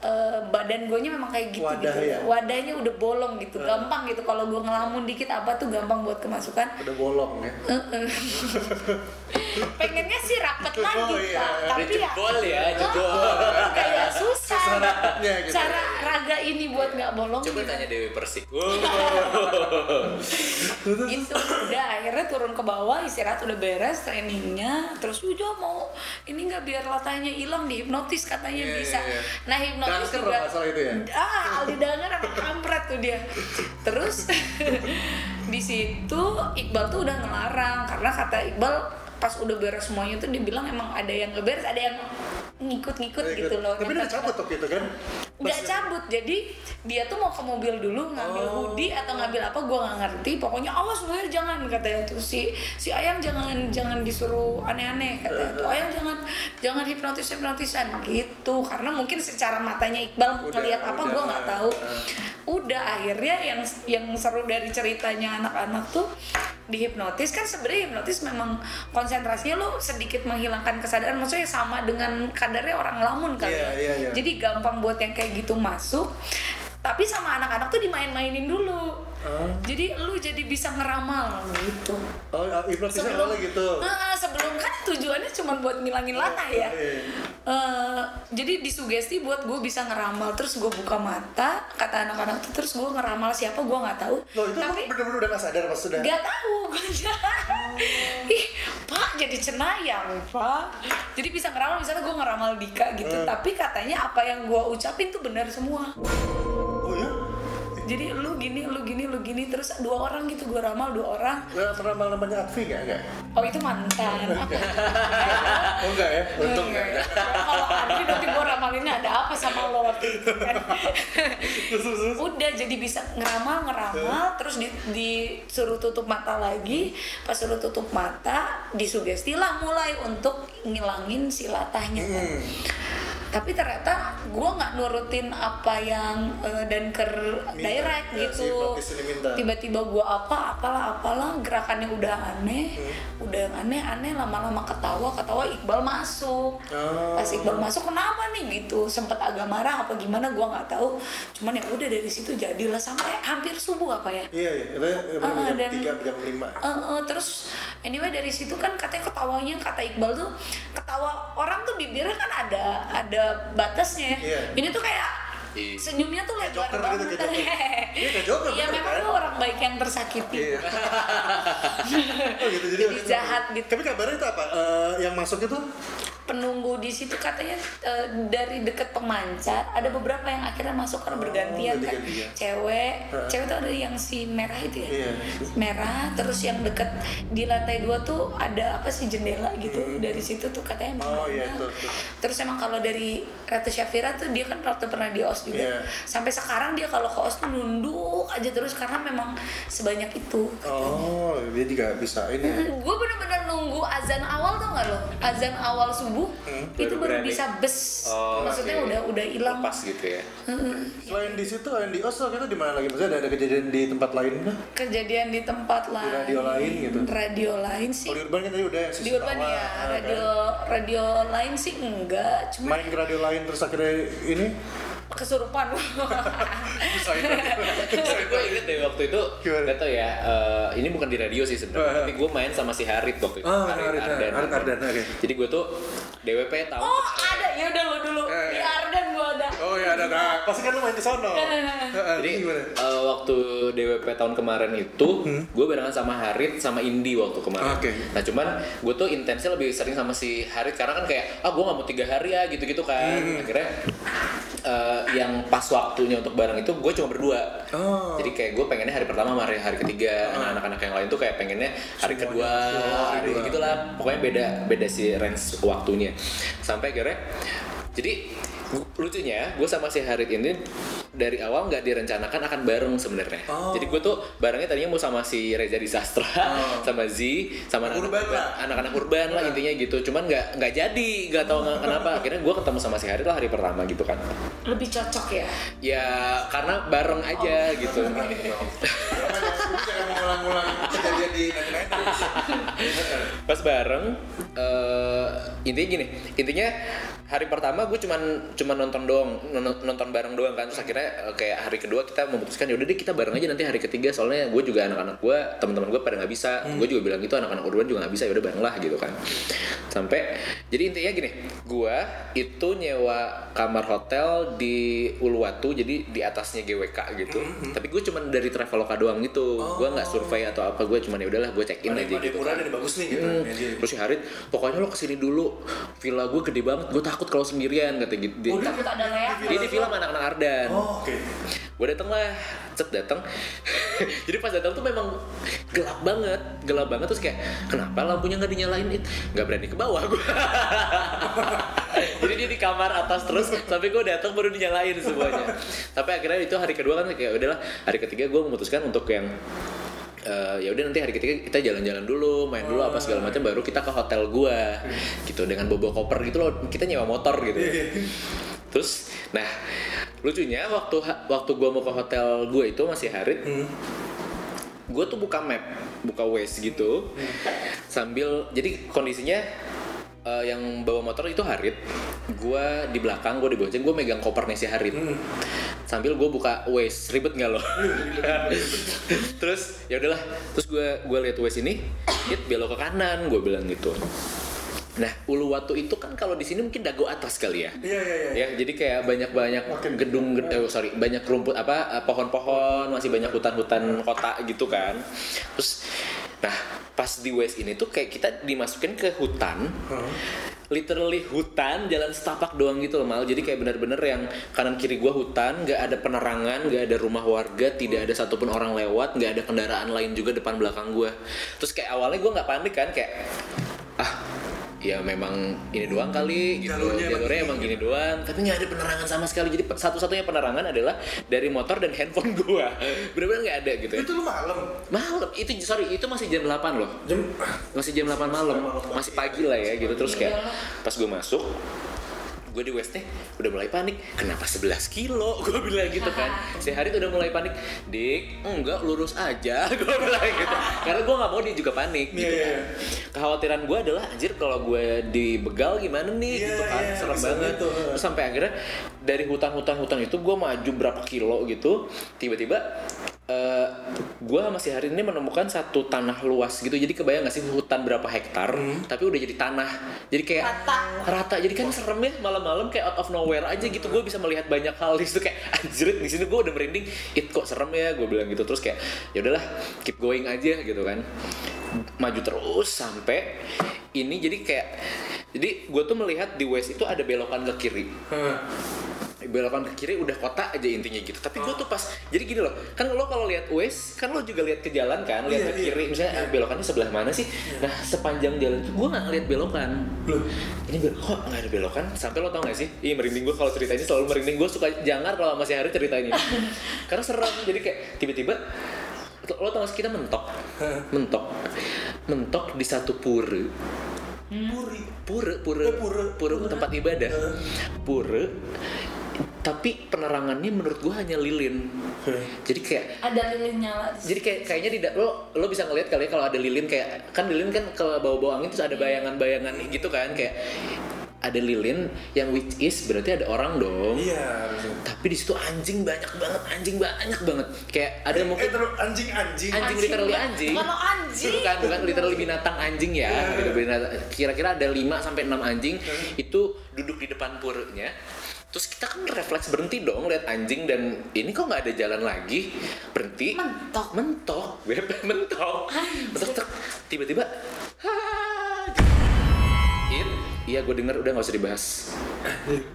eh, badan gue memang kayak gitu Wadah gitu ya? wadahnya udah bolong gitu gampang gitu. Kalau gue ngelamun dikit apa tuh gampang buat kemasukan? Udah bolong ya. Pengennya sih rapet lagi Oh, iya. pak tapi ya jebol ya, jebol. Ah, kayak susah Susah rapetnya gitu. cara raga ini buat nggak bolong Coba gitu. tanya Dewi Persik. gitu udah akhirnya turun ke bawah istirahat udah beres trainingnya terus udah mau ini nggak biar latahnya hilang dihipnotis katanya Iya, bisa iya. nah hipnotis Dunker juga kalau nggak salah itu ya? ah Aldi Danger emang kampret tuh dia terus di situ Iqbal tuh udah ngelarang karena kata Iqbal pas udah beres semuanya tuh dibilang emang ada yang nggak beres ada yang ngikut-ngikut gitu loh Tapi udah cabut tuh gitu kan? nggak cabut jadi dia tuh mau ke mobil dulu ngambil Oh. hoodie atau ngambil apa gua nggak ngerti pokoknya awas ya jangan katanya tuh si si ayang jangan jangan disuruh aneh-aneh katanya tuh ayang jangan jangan hipnotis hipnotisan gitu karena mungkin secara matanya Iqbal Udah, ngelihat apa udah. gua nggak tahu udah akhirnya yang yang seru dari ceritanya anak-anak tuh dihipnotis kan sebenarnya hipnotis memang konsentrasinya lo sedikit menghilangkan kesadaran maksudnya sama dengan kadarnya orang lamun kali Iya, ya. iya, iya. jadi gampang buat yang kayak gitu masuk. Tapi sama anak-anak tuh dimain-mainin dulu Ah. jadi lu jadi bisa ngeramal gitu Oh, hipnotisnya sebelum awalnya gitu. Ah, sebelum kan tujuannya cuma buat ngilangin latah ya. Eh, jadi disugesti buat gue bisa ngeramal terus gue buka mata kata anak-anak tuh terus gue ngeramal siapa gue nggak tahu Loh, itu tapi bener-bener udah gak sadar pas sudah. Gak tahu gue ih pak jadi cenayang pak jadi bisa ngeramal misalnya gue ngeramal Dika gitu Hmm. tapi katanya apa yang gue ucapin tuh benar semua Oh ya? Jadi lu gini lu gini lu gini terus dua orang gitu gue ramal dua orang pernah malam namanya Atfi gak? Gak? oh itu mantan apa Oh enggak ya? Untung Enggak, enggak. enggak. kalau Adri nanti gue ramalinnya ada apa sama lo waktu itu kan udah jadi bisa ngeramal ngeramal terus di, disuruh tutup mata lagi pas suruh tutup mata disugestilah mulai untuk ngilangin si latahnya kan. Hmm. Tapi ternyata gue nggak nurutin apa yang eh, dan ke direct ya, gitu. tiba-tiba gue apa apalah apalah gerakannya udah aneh. Hmm. udah aneh aneh lama-lama ketawa ketawa Iqbal masuk. Oh. pas Iqbal masuk kenapa nih? Gitu. Sempet agak marah apa gimana gue nggak tahu. Cuman ya udah dari situ jadilah sampai hampir subuh apa ya. Iya, iya. Ah, jam dan- 3, jam 5. Eh, eh, terus anyway dari situ kan katanya ketawanya kata Iqbal tuh ketawa orang tuh bibirnya kan ada ada batasnya ya. Iya. Ini tuh kayak Iya. senyumnya tuh lebar Joker banget. gitu, Joker. Iya, Joker, Iya memang kan? tuh orang baik yang tersakiti. Iya. oh gitu. Jadi, Jadi jahat gitu. Tapi kabarnya itu apa? Eh, yang masuk itu? Penunggu di situ katanya eh, dari deket pemancar ada beberapa yang akhirnya masuk karena Oh, bergantian kan. ganti-gantian. Cewek, Heeh. cewek tuh ada yang si merah itu ya. Iya. merah terus yang deket di lantai dua tuh ada apa sih jendela gitu dari situ tuh katanya emang Hmm. Oh, iya, banyak. tuh, tuh. terus emang kalau dari Ratu Syafira tuh dia kan waktu pernah di OS juga Iya. sampai sekarang dia kalau ke OS tuh nunduk aja terus karena memang sebanyak itu Oh, dia juga bisa ini. gue bener-bener nunggu azan awal tuh nggak lo azan awal subuh itu baru berani. bisa bes Oh, maksudnya oke. udah udah hilang Lepas gitu ya. Selain di situ, selain di Oslo kita di mana lagi? Maksudnya ada, ada kejadian di tempat lain kah? kejadian di tempat lain radio lain gitu? radio lain sih Kalau di Urban kan tadi udah yang di urban ya kan? radio radio lain sih enggak cuma Main ke radio lain terus akhirnya ini kesurupan. Tapi gue inget deh waktu itu, Gimana? gak tau ya, eh, ini bukan di radio sih sebenarnya, tapi gue main sama si Harit waktu itu. Oh, Harit, Harit Ardan. Jadi gue tuh DWP tahun oh ada. Ya udah lo dulu. Eh. di Oh ya ada nah, pasti kan lu main ke sono. Jadi gimana? eh, waktu DWP tahun kemarin itu, gue barengan sama Harit sama Indi waktu kemarin. Oke. Nah cuman gue tuh intensnya lebih sering sama si Harit karena kan kayak, ah gue nggak mau tiga hari ya gitu-gitu kan. Akhirnya eh, yang pas waktunya untuk bareng itu gue cuma berdua. Oh. Jadi kayak gue pengennya hari pertama sama hari, hari ketiga. Nah, anak-anak yang lain tuh kayak pengennya hari kedua, hari gitu gitulah. Pokoknya beda beda si range waktunya. Sampai akhirnya jadi lucunya gue sama si Harit ini dari awal nggak direncanakan akan bareng sebenarnya. Oh. Jadi gue tuh barengnya tadinya mau sama si Reza di Sastra, Oh. sama Z, sama Anak anak-anak urban lah. anak-anak urban lah intinya gitu. Cuman nggak nggak jadi, nggak tahu nggak kenapa. Akhirnya gue ketemu sama si Harit lah hari pertama gitu kan. lebih cocok ya Ya karena bareng aja gitu. Jangan kejadian di pas bareng eh intinya gini intinya hari pertama gue cuman cuman nonton doang non- nonton bareng doang kan. Terus akhirnya eh, kayak hari kedua kita memutuskan yaudah deh kita bareng aja nanti hari ketiga. Soalnya gue juga anak-anak gue teman-teman gue pada nggak bisa. Gue juga bilang gitu anak-anak urban juga nggak bisa yaudah bareng lah gitu kan. Sampai jadi intinya gini gue itu nyewa kamar hotel di Uluwatu jadi di atasnya GWK gitu. Tapi gue cuman dari Traveloka doang gitu. Gue nggak survei atau apa gue cuman ya udahlah gue check in aja gitu murah dan bagus nih gitu. Hmm. Ya, jadi. Terus si Harit, pokoknya lo ke sini dulu. Villa gue gede banget, gue takut kalau sendirian kata gitu. Dia, takut ada leak dia di villa sama anak-anak Ardan. Oh, oke. Gue dateng lah, cet dateng. Jadi pas datang tuh memang gelap banget, gelap banget terus kayak kenapa lampunya nggak dinyalain? It? Nggak berani ke bawah gue. Jadi dia di kamar atas terus sampai gue datang baru dinyalain semuanya. Tapi akhirnya itu hari kedua kan kayak udahlah hari ketiga gue memutuskan untuk yang eh, ya udah nanti hari ketiga kita jalan-jalan dulu, main dulu apa segala macam baru kita ke hotel gua. Gitu dengan bobo koper gitu loh. Kita nyewa motor gitu. Terus nah, lucunya waktu waktu gua mau ke hotel gua itu masih Harit. Gue tuh buka map, buka Waze gitu. Sambil jadi kondisinya eh, yang bawa motor itu Harit, gue di belakang, gue di bonceng, gue megang kopernya si Harit. Sambil gue buka Waze, ribet nggak lo? terus ya udahlah, terus gue gue lihat Waze ini, hit belok ke kanan, gue bilang gitu. Nah, Uluwatu itu kan kalau di sini mungkin dago atas kali ya. Iya, iya, iya. Ya, jadi kayak banyak-banyak gedung, ged- eh, sorry, banyak rumput apa, eh, pohon-pohon, masih banyak hutan-hutan kota gitu kan. Terus, nah pas di West ini tuh kayak kita dimasukin ke hutan, literally hutan, jalan setapak doang gitu loh mal. Jadi kayak bener-bener yang kanan kiri gua hutan, nggak ada penerangan, nggak ada rumah warga, tidak ada satupun orang lewat, nggak ada kendaraan lain juga depan belakang gua. Terus kayak awalnya gua nggak panik kan, kayak ah ya memang ini doang kali gitu. Jalurnya jalurnya, emang gini doang. Tapi nggak ada penerangan sama sekali. Jadi satu-satunya penerangan adalah dari motor dan handphone gua. Bener-bener nggak ada gitu ya. Itu lu malam. malam. Itu sorry itu masih jam 8 loh. Jam masih jam 8 malam. Masih pagi lah ya gitu. Terus kayak pas gue masuk gue di West nih udah mulai panik kenapa 11 kilo? Gue bilang gitu kan. Si Harit udah mulai panik dik enggak lurus aja. Gue bilang gitu. Karena gue nggak mau dia juga panik gitu. Iya, iya. kan kekhawatiran gue adalah anjir kalau gue dibegal gimana nih? Iya, gitu kan iya, serem banget. gitu. terus sampai akhirnya dari hutan-hutan hutan itu gue maju berapa kilo gitu tiba-tiba eh gue sama si Harit ini menemukan satu tanah luas gitu. Jadi kebayang gak sih hutan berapa hektar tapi udah jadi tanah. Jadi kayak Rata. rata. Jadi kan serem ya malam-malam kayak out of nowhere aja gitu. Gue bisa melihat banyak hal di situ. Kayak anjir di sini gue udah merinding. It kok serem ya gue bilang gitu. Terus kayak ya udahlah keep going aja gitu kan. Maju terus sampai ini. Jadi kayak jadi gue tuh melihat di west itu ada belokan ke kiri. Hah. Belokan ke kiri udah kota aja intinya gitu. Tapi gue tuh pas jadi gini loh kan lo kalau lihat Waze kan lo juga lihat ke jalan kan lihat Iya, ke kiri misalnya ah, belokannya sebelah mana sih? Nah sepanjang jalan itu gue nggak ngeliat belokan. Loh. ini belok kok nggak ada belokan? Sampai lo tau gak sih? Iya merinding gue kalau cerita ini selalu merinding. Gue suka jangar kalau masih hari cerita ini karena serem jadi kayak tiba-tiba lo tau gak sih kita mentok. Mentok. Mentok di satu pura. Puri. pura? Pura Eh, pura. pura Pura. tempat ibadah. Pura tapi penerangannya menurut gue hanya lilin jadi kayak ada lilin nyala di jadi kayak kayaknya tidak lo lo bisa ngelihat kali ya kalau ada lilin kayak kan lilin kan ke bawah-bawah angin terus ada bayangan-bayangan gitu kan kayak ada lilin yang which is berarti ada orang dong Iya, tapi di situ anjing banyak banget anjing banyak banget kayak ada Eh, mungkin eh, terus anjing anjing. Anjing literally anjing. lo anjing. Bukan, bukan literally binatang anjing ya. Iya. Gitu, binatang- Kira-kira ada 5 sampai 6 anjing itu duduk di depan purnya. Terus kita kan refleks berhenti dong lihat anjing dan ini kok nggak ada jalan lagi. Berhenti. Mentok. Mentok. Beb, mentok. Mentok tiba-tiba iya gue denger udah nggak usah dibahas.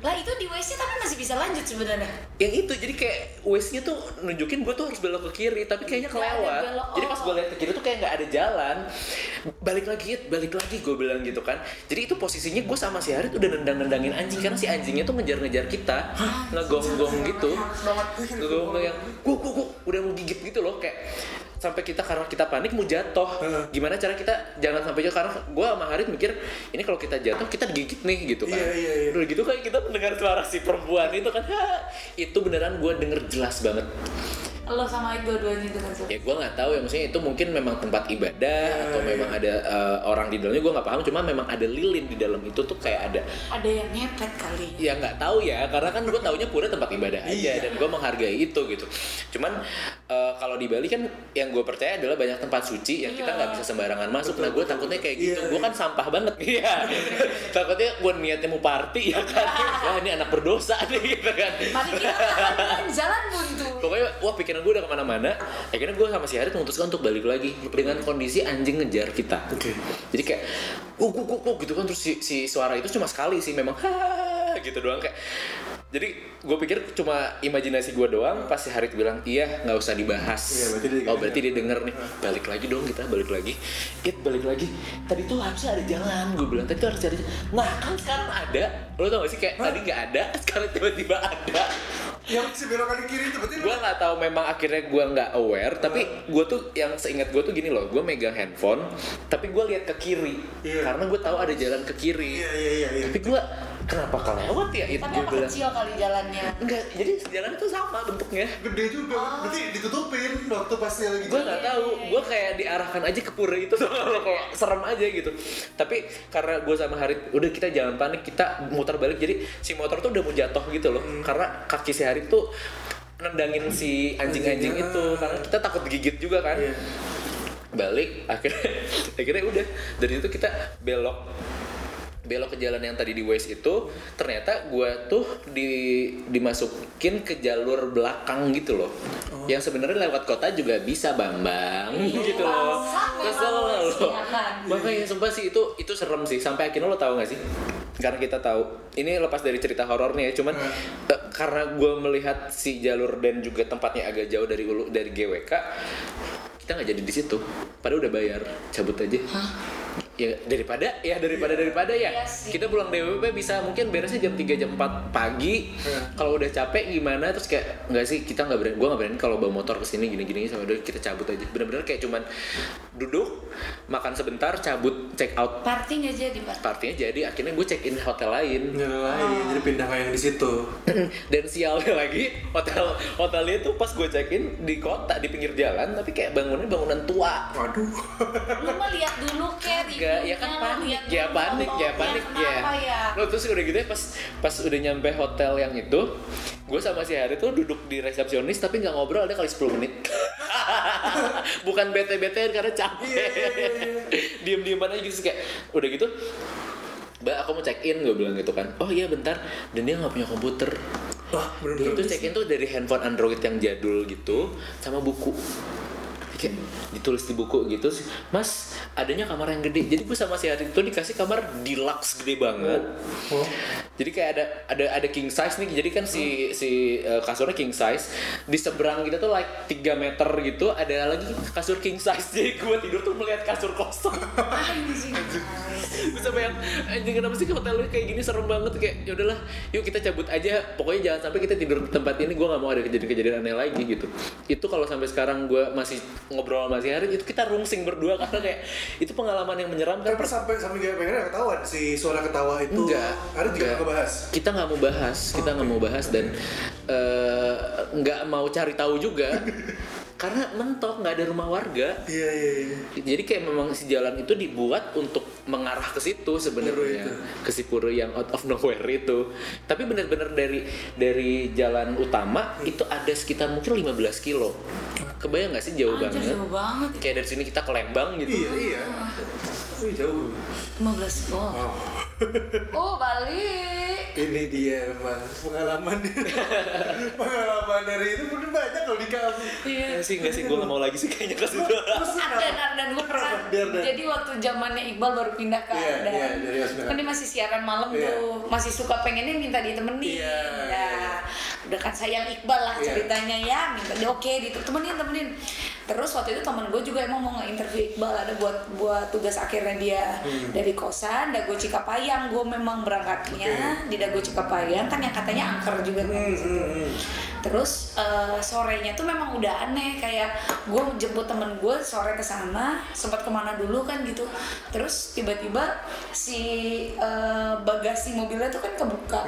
lah itu di WC tapi masih bisa lanjut sebenarnya. Yang itu jadi kayak Waze-nya tuh nunjukin gue tuh harus belok ke kiri tapi kayaknya kelewat. belok. jadi pas Oh. gue lihat ke kiri tuh kayak nggak ada jalan. Balik lagi balik lagi gue bilang gitu kan. Jadi itu posisinya gue sama si Harit udah nendang-nendangin anjing karena si anjingnya tuh ngejar-ngejar kita. Ngegonggong gitu. ngegonggong yang guk guk guk udah mau gigit gitu loh kayak sampai kita karena kita panik mau jatuh. Gimana cara kita? Jangan sampai jatuh karena gue sama Harit mikir ini kalau kita jatuh kita digigit nih gitu kan Iya, iya, iya. udah gitu kayak kita mendengar suara si perempuan itu kan "Ha!" itu beneran gue denger jelas banget lo sama dua-duanya itu kan ya gue nggak tahu ya. Maksudnya itu mungkin memang tempat ibadah atau iya. memang ada eh, orang di dalamnya. Gue nggak paham. Cuma memang ada lilin di dalam itu tuh kayak ada ada yang ngepet kali. Ya nggak tahu ya. Karena kan gue taunya pura tempat ibadah aja Iya. dan gue menghargai itu gitu. Cuman eh, kalau di Bali kan yang gue percaya adalah banyak tempat suci yang kita Iya. nggak bisa sembarangan masuk. Nah gue takutnya kayak gitu. Iya, gue iya. kan sampah banget. Iya. Takutnya gue niatnya mau party ya kan? Wah ini anak berdosa nih gitu kan. Mari kita jalan buntu pokoknya wah pikiran gue udah ke mana-mana akhirnya gue sama si Harit memutuskan untuk balik lagi dengan kondisi anjing ngejar kita. Oke. jadi kayak guk guk guk gitu kan terus si, si suara itu cuma sekali sih memang ha gitu doang kayak. Jadi gue pikir cuma imajinasi gue doang pas si Harit bilang iya nggak usah dibahas. Iya, berarti dia oh berarti dia denger nih. Balik lagi dong kita balik lagi. It balik lagi. Tadi tuh harusnya ada jalan gue bilang. Tadi tuh harus ada jalan. nah kan sekarang ada. Lo tau gak sih kayak tadi nggak ada sekarang tiba-tiba ada Yang si belokan ke kiri itu berarti gue nggak tahu memang akhirnya gue nggak aware tapi gue tuh yang seingat gue tuh gini loh gue megang handphone tapi gue lihat ke kiri. Iya. karena gue tahu ada jalan ke kiri. Iya iya iya. iya. tapi gue kenapa kelewat ya? Itu apa bilang kecil kali jalannya? Enggak jadi jalan itu sama bentuknya. Gede juga. Berarti ditutupin waktu pas dia lagi gue nggak tahu. Gue kayak diarahkan aja ke pura itu serem aja gitu. Tapi karena gue sama Harit udah kita jangan panik. Kita muter balik. Jadi si motor tuh udah mau jatuh gitu loh. Karena kaki si Harit tuh nendangin si anjing-anjing Anjingnya. itu karena kita takut digigit juga kan Iya. balik akhirnya akhirnya udah dari itu kita belok belok ke jalan yang tadi di Waze itu ternyata gua tuh di dimasukin ke jalur belakang gitu loh. Yang sebenarnya lewat kota juga bisa bambang. Gitu loh. kesel loh. ya kan? makanya sumpah sih itu itu serem sih. Sampai akhirnya lo tahu gak sih? Karena kita tahu ini lepas dari cerita horornya ya cuman eh, karena gue melihat si jalur dan juga tempatnya agak jauh dari ulu dari GWK kita nggak jadi di situ. Padahal udah bayar cabut aja ya daripada ya daripada daripada ya. Iya kita pulang DWP bisa mungkin beresnya jam 3 jam 4 pagi. Kalau udah capek gimana? Terus kayak nggak sih kita nggak berani gue nggak berani kalau bawa motor ke sini gini gini sama udah kita cabut aja. Bener-bener kayak cuman duduk makan sebentar cabut check out. Party nggak jadi pak partinya jadi akhirnya gue check in hotel lain. Nyala lain, jadi pindah ke yang di situ. dan sialnya lagi hotel hotelnya tuh pas gue check in di kota di pinggir jalan tapi kayak bangunnya bangunan tua. Waduh. lu mah lihat dulu Ker Enggak, ya kan panik, ya panik, ya panik ya. kenapa ya Lo terus udah gitu ya pas pas udah nyampe hotel yang itu, gue sama si Hari tuh duduk di resepsionis tapi nggak ngobrol ada kali 10 menit. Bukan bete-betean karena capek. Iya, iya, iya, Diem-dieman aja gitu kayak udah gitu. Mbak aku mau check in gue bilang gitu kan. Oh iya bentar. Dan dia nggak punya komputer. Wah, Dia bener-bener. tuh check in tuh dari handphone Android yang jadul gitu sama buku. Kayak ditulis di buku gitu mas adanya kamar yang gede. Jadi gue sama si Harit itu dikasih kamar deluxe gede banget. Oh. jadi kayak ada ada ada king size nih. Jadi kan si si uh, kasurnya king size. Di seberang kita tuh like 3 meter gitu ada lagi kasur king size. Jadi gue tidur tuh melihat kasur kosong. Bisa bayang anjing kenapa sih hotel lu kayak gini? Serem banget. Kayak ya udahlah yuk kita cabut aja. Pokoknya jangan sampai kita tidur di tempat ini. Gue nggak mau ada kejadian-kejadian aneh lagi gitu. Itu kalau sampai sekarang gue masih ngobrol sama si Harit itu kita rungsing berdua karena kayak itu pengalaman yang menyeramkan Tapi sampai sampai gak pengen ketahuan si suara ketawa itu. Enggak. Ada juga nggak bahas. Kita nggak mau bahas, kita nggak mau bahas dan eh, nggak mau cari tahu juga. Karena mentok nggak ada rumah warga. Iya iya iya. Jadi kayak memang si jalan itu dibuat untuk mengarah ke situ sebenarnya, itu. ke si pura yang out of nowhere itu. Tapi benar-benar dari dari jalan utama itu ada sekitar mungkin 15 kilo. Kebayang nggak sih jauh Anjir banget? jauh banget. ya. Kayak dari sini kita ke Lembang gitu. Iya iya. Wih jauh. 15 oh. Oh. Oh, balik. Ini dia emang pengalaman pengalaman dari itu bener banyak loh di kamu. Iya. Enggak sih, enggak sih, gue nggak mau lagi sih kayaknya ke situ. Ardan, Ardan gue pernah. Dan. Jadi waktu zamannya Iqbal baru pindah ke Iya, Ardan. iya, dari Asmara. kan dia masih siaran malam Iya. tuh, masih suka pengennya minta ditemenin. Iya, Ya, iya. udah kan sayang Iqbal lah Iya. ceritanya ya, minta dia oke, ditemenin temenin. Terus waktu itu temen gue juga emang mau nge-interview Iqbal ada buat buat tugas akhirnya dia Hmm. dari kosan Dago Cikapayang. Gue memang berangkatnya di Dago Cikapayang kan yang katanya angker juga kan. Hmm, situ. hmm, hmm. Terus eh, sorenya tuh memang udah aneh kayak gue jemput temen gue sore ke sana sempat ke mana dulu kan gitu. Terus tiba-tiba si eh, bagasi mobilnya tuh kan kebuka.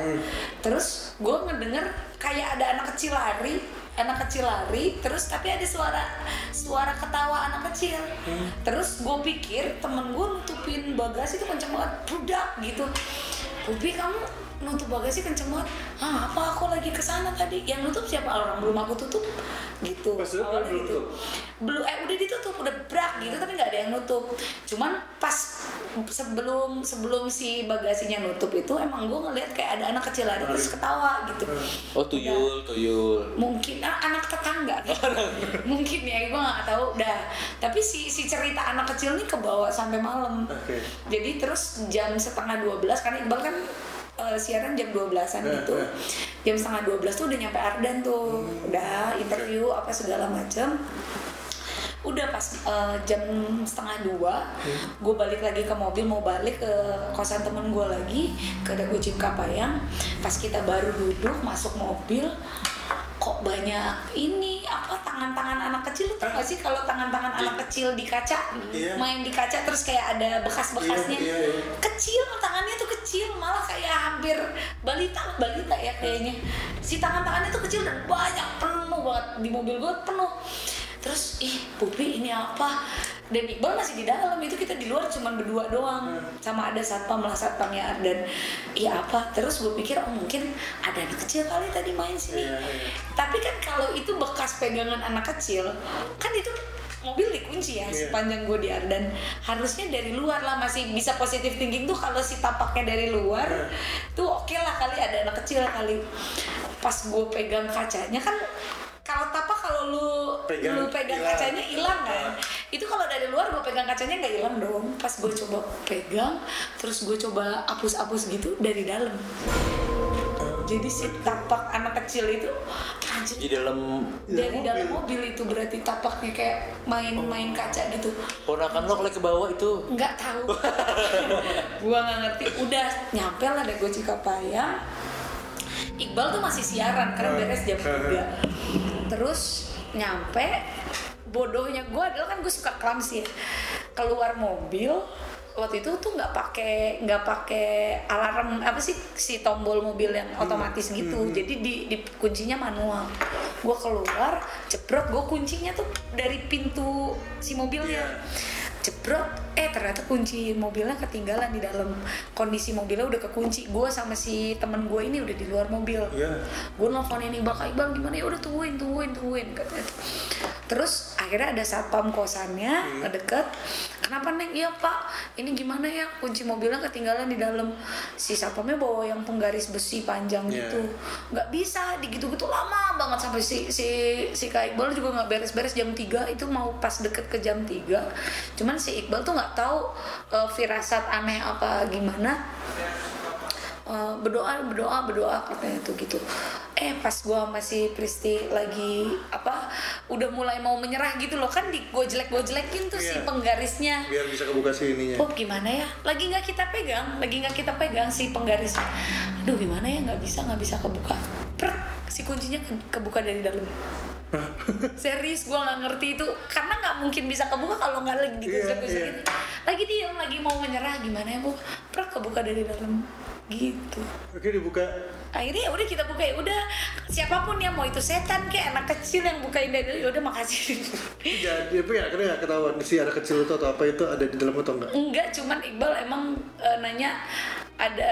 Terus gue ngedenger kayak ada anak kecil lari anak kecil lari terus tapi ada suara suara ketawa anak kecil. Terus gue pikir temen gue nutupin bagasi tuh kenceng banget budak gitu. Ruby kamu nutup bagasi kenceng banget. Ah apa aku lagi ke sana tadi? Yang nutup siapa? Orang belum aku tutup. Gitu. Pas Awalnya belum gitu. belum eh udah ditutup udah brak gitu tapi nggak ada yang nutup. Cuman pas sebelum sebelum si bagasinya nutup itu emang gue ngeliat kayak ada anak kecil lari terus ketawa gitu. Oh tuyul, tuyul. mungkin ah, anak tetangga. Mungkin ya gue nggak tahu dah tapi si si cerita anak kecil nih kebawa sampai malam. Oke. jadi terus jam setengah 12 karena Iqbal kan eh, siaran jam 12-an Eh, gitu. eh. jam setengah 12 tuh udah nyampe Ardan tuh. Udah interview apa segala macam udah pas eh, jam setengah dua gue balik lagi ke mobil mau balik ke kosan temen gue lagi ke Dago Kapayang pas kita baru duduk masuk mobil kok banyak ini apa tangan-tangan anak kecil? Lu tau gak sih kalau tangan-tangan anak kecil di kaca? Iya. main di kaca terus kayak ada bekas-bekasnya. Iya, iya, iya. kecil tangannya tuh kecil malah kayak hampir balita balita ya kayaknya. Si tangan-tangannya tuh kecil dan banyak penuh banget. Di mobil gue penuh. Terus ih pupi ini apa dan Iqbal masih di dalam. Itu kita di luar cuman berdua doang. Sama ada satpam lah satpamnya dan iya apa. Terus gue pikir oh mungkin ada anak kecil kali tadi main sini. Iya, iya. tapi kan kalau itu bekas pegangan anak kecil kan itu mobil dikunci ya Iya. sepanjang gue di Ardan harusnya dari luar lah masih bisa positive thinking tuh kalau si tapaknya dari luar Iya. tuh oke lah kali ada anak kecil kali. Pas gue pegang kacanya kan kalau tapak kalau lu Pegang, lu pegang hilang. kacanya hilang kan? Itu kalau dari luar gue pegang kacanya nggak hilang dong. Pas gue coba pegang terus gue coba hapus-hapus gitu dari dalam. Jadi si tapak anak kecil itu anjir Di dalam dari dalam mobil itu berarti tapaknya kayak main-main kaca gitu. Ponakan lo ke bawah itu. Nggak tahu. Gua nggak ngerti. Udah nyampe lah deh gue Cikapayang Iqbal tuh masih siaran karena beres jam 3 terus nyampe bodohnya gue adalah kan gue suka clumsy ya. Keluar mobil waktu itu tuh nggak pakai nggak pakai alarm apa sih si tombol mobil yang otomatis gitu. Jadi di, di kuncinya manual. Gue keluar jebrot gue kuncinya tuh dari pintu si mobilnya jebrot. Eh ternyata kunci mobilnya ketinggalan di dalam. Kondisi mobilnya udah kekunci. Gue sama si temen gue ini udah di luar mobil. Iya. gue nelfon ini bakal Iqbal gimana? Ya udah tungguin tungguin tungguin katanya. Terus akhirnya ada satpam kosannya ngedeket. Kenapa neng? Iya pak. Ini gimana ya? Kunci mobilnya ketinggalan di dalam. Si satpamnya bawa yang penggaris besi panjang Iya. gitu. Nggak bisa. Digitu-gitu lama banget sampai si si si Kak Iqbal juga nggak beres-beres jam 3 itu mau pas deket ke jam 3 cuman si Iqbal tuh nggak tahu eh, firasat aneh apa gimana Eh, berdoa berdoa berdoa katanya tuh gitu. Eh pas gua masih Pristi lagi apa udah mulai mau menyerah gitu loh. Kan di gua jelek gua jelekin tuh si Iya. penggarisnya. Biar bisa kebuka si ininya. Oh gimana ya? Lagi nggak kita pegang lagi nggak kita pegang si penggarisnya aduh gimana ya? Nggak bisa nggak bisa kebuka. Prek, si kuncinya ke- kebuka dari dalam. Serius gua nggak ngerti itu. Karena nggak mungkin bisa kebuka kalau nggak lagi Iya, ditusuk iya. lagi diam lagi mau menyerah gimana ya bu Prek, kebuka dari dalam gitu. Oke dibuka. Akhirnya ya udah kita buka ya udah. Siapa pun yang mau itu setan kayak anak kecil yang bukain dari ya udah makasih. Jadi apa ya akhirnya nggak ketahuan si anak kecil itu atau apa itu ada di dalam atau enggak enggak cuman Iqbal emang eh, nanya ada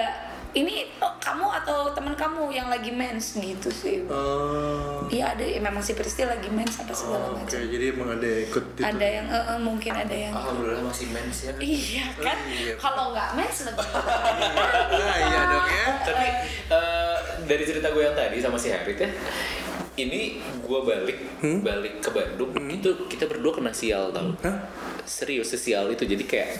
ini oh, kamu atau teman kamu yang lagi mens? Gitu sih. Oh. Iya ada ya, memang si Pristi lagi mens apa segala Oh, oke macam jadi emang ada yang ikut itu ada yang eh, eh, mungkin ada yang Alhamdulillah masih mens ya. iya kan? iya. kalau nggak mens lebih nah iya dong ya. Tapi eh, dari cerita gue yang tadi sama si Harit ya, ini gue balik balik ke Bandung itu kita berdua kena sial tau. Hah? Serius sial itu jadi kayak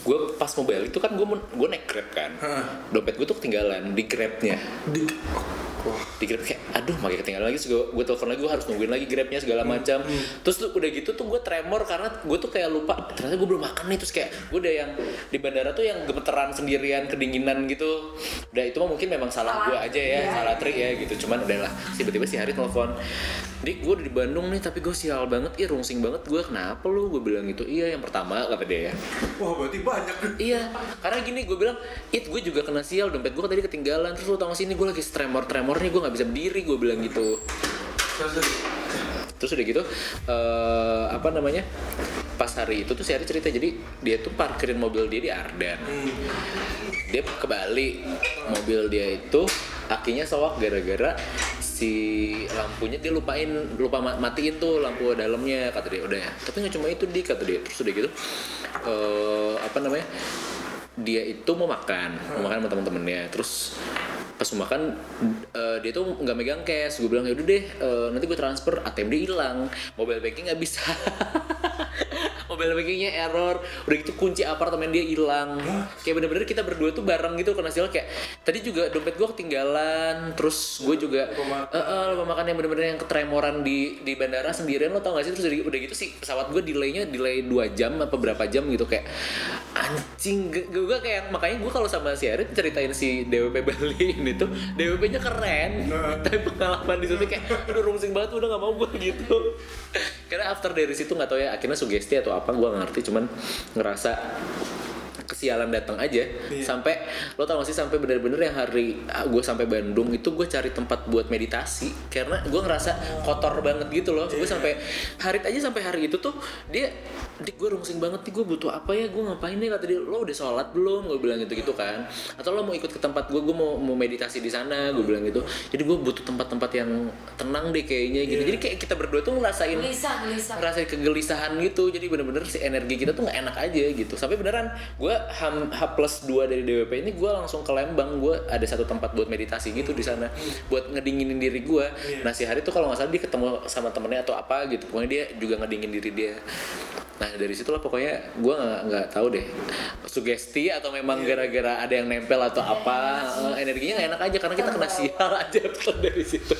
gue pas mau balik itu kan gue gue naik grab kan, Hah. dompet gue tuh ketinggalan di grabnya. di wah di grab kayak aduh makin ketinggalan lagi gue gue telepon lagi gue harus nungguin lagi grabnya segala macam terus tuh udah gitu tuh gue tremor karena gue tuh kayak lupa ternyata gue belum makan nih terus kayak gue udah yang di bandara tuh yang gemeteran sendirian kedinginan gitu udah itu mah mungkin memang salah Salah. gue aja ya Iya. salah trik ya gitu cuman udah lah tiba-tiba si Hari telepon Dik gue udah di Bandung nih tapi gue sial banget. Ih rungsing banget. Gue kenapa lu? Gue bilang gitu. Iya yang pertama kata dia ya. Wah berarti banyak. Iya, karena gini gue bilang, it gue juga kena sial, dompet gue tadi ketinggalan, terus lu tau gak sih ini gue lagi tremor-tremor nih, gue gak bisa berdiri, gue bilang gitu. Terus udah gitu, eh apa namanya, pas hari itu tuh si Ari cerita, jadi dia tuh parkirin mobil dia di Ardan. Dia ke Bali, mobil dia itu akinya sowak gara-gara si lampunya dia lupain lupa ma- matiin tuh lampu dalamnya kata dia. Udah ya. Tapi nggak cuma itu di kata dia. Terus udah gitu eh apa namanya dia itu mau makan. Mau makan sama teman-temannya terus pas makan eh, dia tuh nggak megang cash. Gue bilang ya udah deh eh, nanti gue transfer ATM dia hilang. Mobile banking nggak bisa mobile bankingnya error. Udah gitu kunci apartemen dia hilang. Kayak bener-bener kita berdua tuh bareng gitu kena sial kayak tadi juga dompet gue ketinggalan terus gue juga Lupa makan. eh, eh, lupa makan yang bener-bener yang ketremoran di di bandara sendirian lo tau gak sih? Terus udah, udah gitu sih pesawat gue delaynya delay 2 jam apa berapa jam gitu kayak anjing gue gue kayak makanya gue kalau sama si Erin ceritain si DWP Bali ini tuh DWP-nya keren tapi pengalaman di situ kayak udah rungsing banget udah gak mau gue gitu. Karena after dari situ nggak tahu ya akhirnya sugesti atau apa gue ngerti cuman ngerasa kesialan datang aja. Sampai lo tau gak sih sampai bener-bener yang hari gue sampai Bandung itu gue cari tempat buat meditasi. Karena gue ngerasa kotor banget gitu loh. Gue sampai hari aja sampai hari itu tuh dia dik gue rungsing banget nih gue butuh apa ya? Gue ngapain nih? Kata dia lo udah sholat belum? Gue bilang gitu gitu kan. Atau lo mau ikut ke tempat gue gue mau mau meditasi di sana gue bilang gitu. Jadi gue butuh tempat-tempat yang tenang deh kayaknya gitu. Jadi kayak kita berdua tuh ngerasain gelisah gelisah. ngerasain kegelisahan gitu. Jadi bener-bener si energi kita tuh nggak enak aja gitu. Sampai beneran gue H, H plus 2 dari DWP ini gue langsung ke Lembang. Gue ada satu tempat buat meditasi gitu di sana buat ngedinginin diri gue nah si hari tuh kalau nggak salah dia ketemu sama temennya atau apa gitu. Pokoknya dia juga ngedingin diri dia. Nah dari situlah pokoknya gue nggak nggak tahu deh sugesti atau memang gara-gara ada yang nempel atau apa eh, energinya nggak enak aja karena kita kena sial aja tuh dari situ.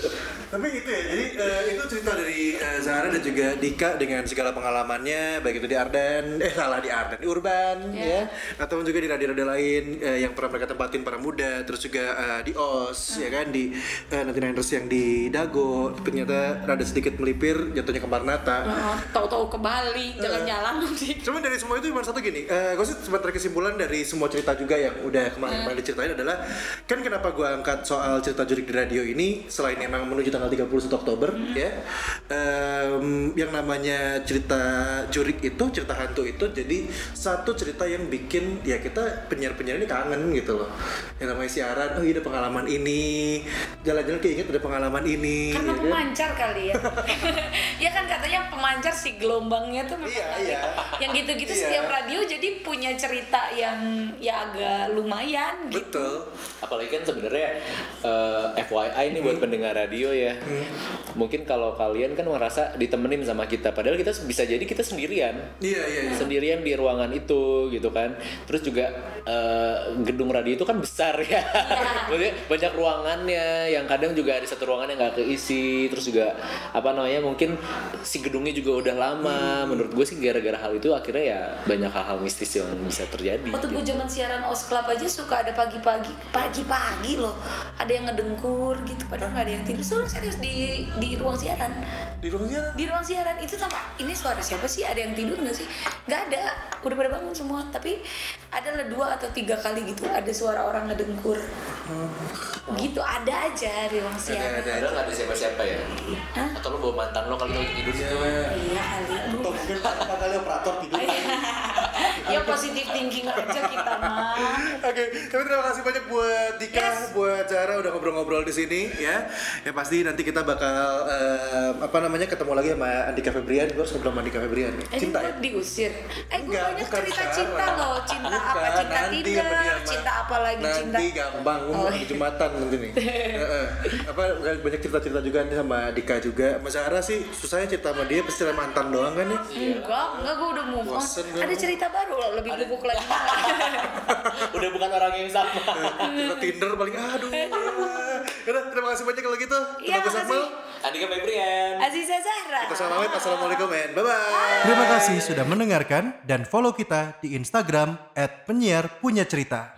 Tapi itu ya, jadi eh, itu cerita dari eh, Zahra dan juga Dika dengan segala pengalamannya, baik itu di Arden, eh salah di Arden, di Urban, ya, atau juga di radio-radio lain eh, yang pernah mereka tempatin para muda, terus juga eh, di OS, ya kan, di eh, nanti Niners yang di Dago, ternyata rada sedikit melipir, jatuhnya ke Marnata. Nah, tahu-tahu ke Bali jalan penyalang sih. Cuman dari semua itu cuma satu gini, eh gue sih sempat kesimpulan dari semua cerita juga yang udah kemarin-kemarin diceritain adalah kan kenapa gue angkat soal cerita jurik di radio ini selain emang menuju tanggal 31 Oktober ya, em, yang namanya cerita jurik itu cerita hantu itu jadi satu cerita yang bikin ya kita penyiar-penyiar ini kangen gitu loh, yang namanya siaran, oh iya ada pengalaman ini, jalan-jalan keinget ada pengalaman ini, Karena ya kan? pemancar kali ya. ya kan katanya pemancar si gelombangnya tuh memang Iya, iya. Yang gitu-gitu Iya. setiap radio jadi punya cerita yang ya agak lumayan gitu. Betul. apalagi kan sebenarnya eh, FYI nih buat pendengar radio ya mungkin kalau kalian kan merasa ditemenin sama kita padahal kita bisa jadi kita sendirian Iya iya. iya. sendirian di ruangan itu gitu kan terus juga eh, gedung radio itu kan besar ya. Maksudnya banyak ruangannya yang kadang juga ada satu ruangan yang nggak keisi. Terus juga apa namanya mungkin si gedungnya juga udah lama. Menurut gue sih gara-gara hal itu akhirnya ya banyak hal-hal mistis yang bisa terjadi Waktu gue zaman siaran Os Club aja suka ada pagi-pagi, pagi-pagi loh, ada yang ngedengkur gitu, padahal nggak ada yang tidur. Soalnya serius di di ruang siaran, Di ruangnya di ruang siaran itu sama ini suara siapa sih? Ada yang tidur nggak sih? Nggak ada, udah pada bangun semua. Tapi ada lah dua atau tiga kali gitu, ada suara orang ngedengkur. Gitu ada aja di ruang siaran. ada. Padahal nggak ada siapa-siapa ya Hah? atau lo bawa mantan lo kali lagi tidur situ Iya kali. Atau mungkin kali operator tidur. ya positif thinking aja kita mah. Oke, tapi terima kasih banyak buat Dika, Yes. buat Zara udah ngobrol-ngobrol di sini ya. Ya pasti nanti kita bakal eh, apa namanya ketemu lagi sama Andika Febrian. Gue harus ngobrol sama Andika Febrian. Eh, Cinta ya? diusir. Eh, gue banyak cerita sekarang. cinta loh. Cinta apa? Bukan, Cinta sama dia, Ma. cinta apa lagi cinta? Nanti gampang, Oh, oh, iya. di Jumatan nanti nih. Apa banyak cerita-cerita juga nih sama Dika juga. Mas Zara sih susahnya cerita sama dia pasti mantan doang kan nih. Enggak, enggak gue udah move on. Ada cerita baru loh, lebih gubuk lagi. udah bukan orang yang sama cerita Tinder paling aduh. Yaudah, terima kasih banyak kalau gitu. Terima kasih. Akmal. Andika Febrian Aziza Zahra. Kita salam pamit. Assalamualaikum men. Bye bye. Terima kasih sudah mendengarkan dan follow kita di Instagram @penyiar punya cerita.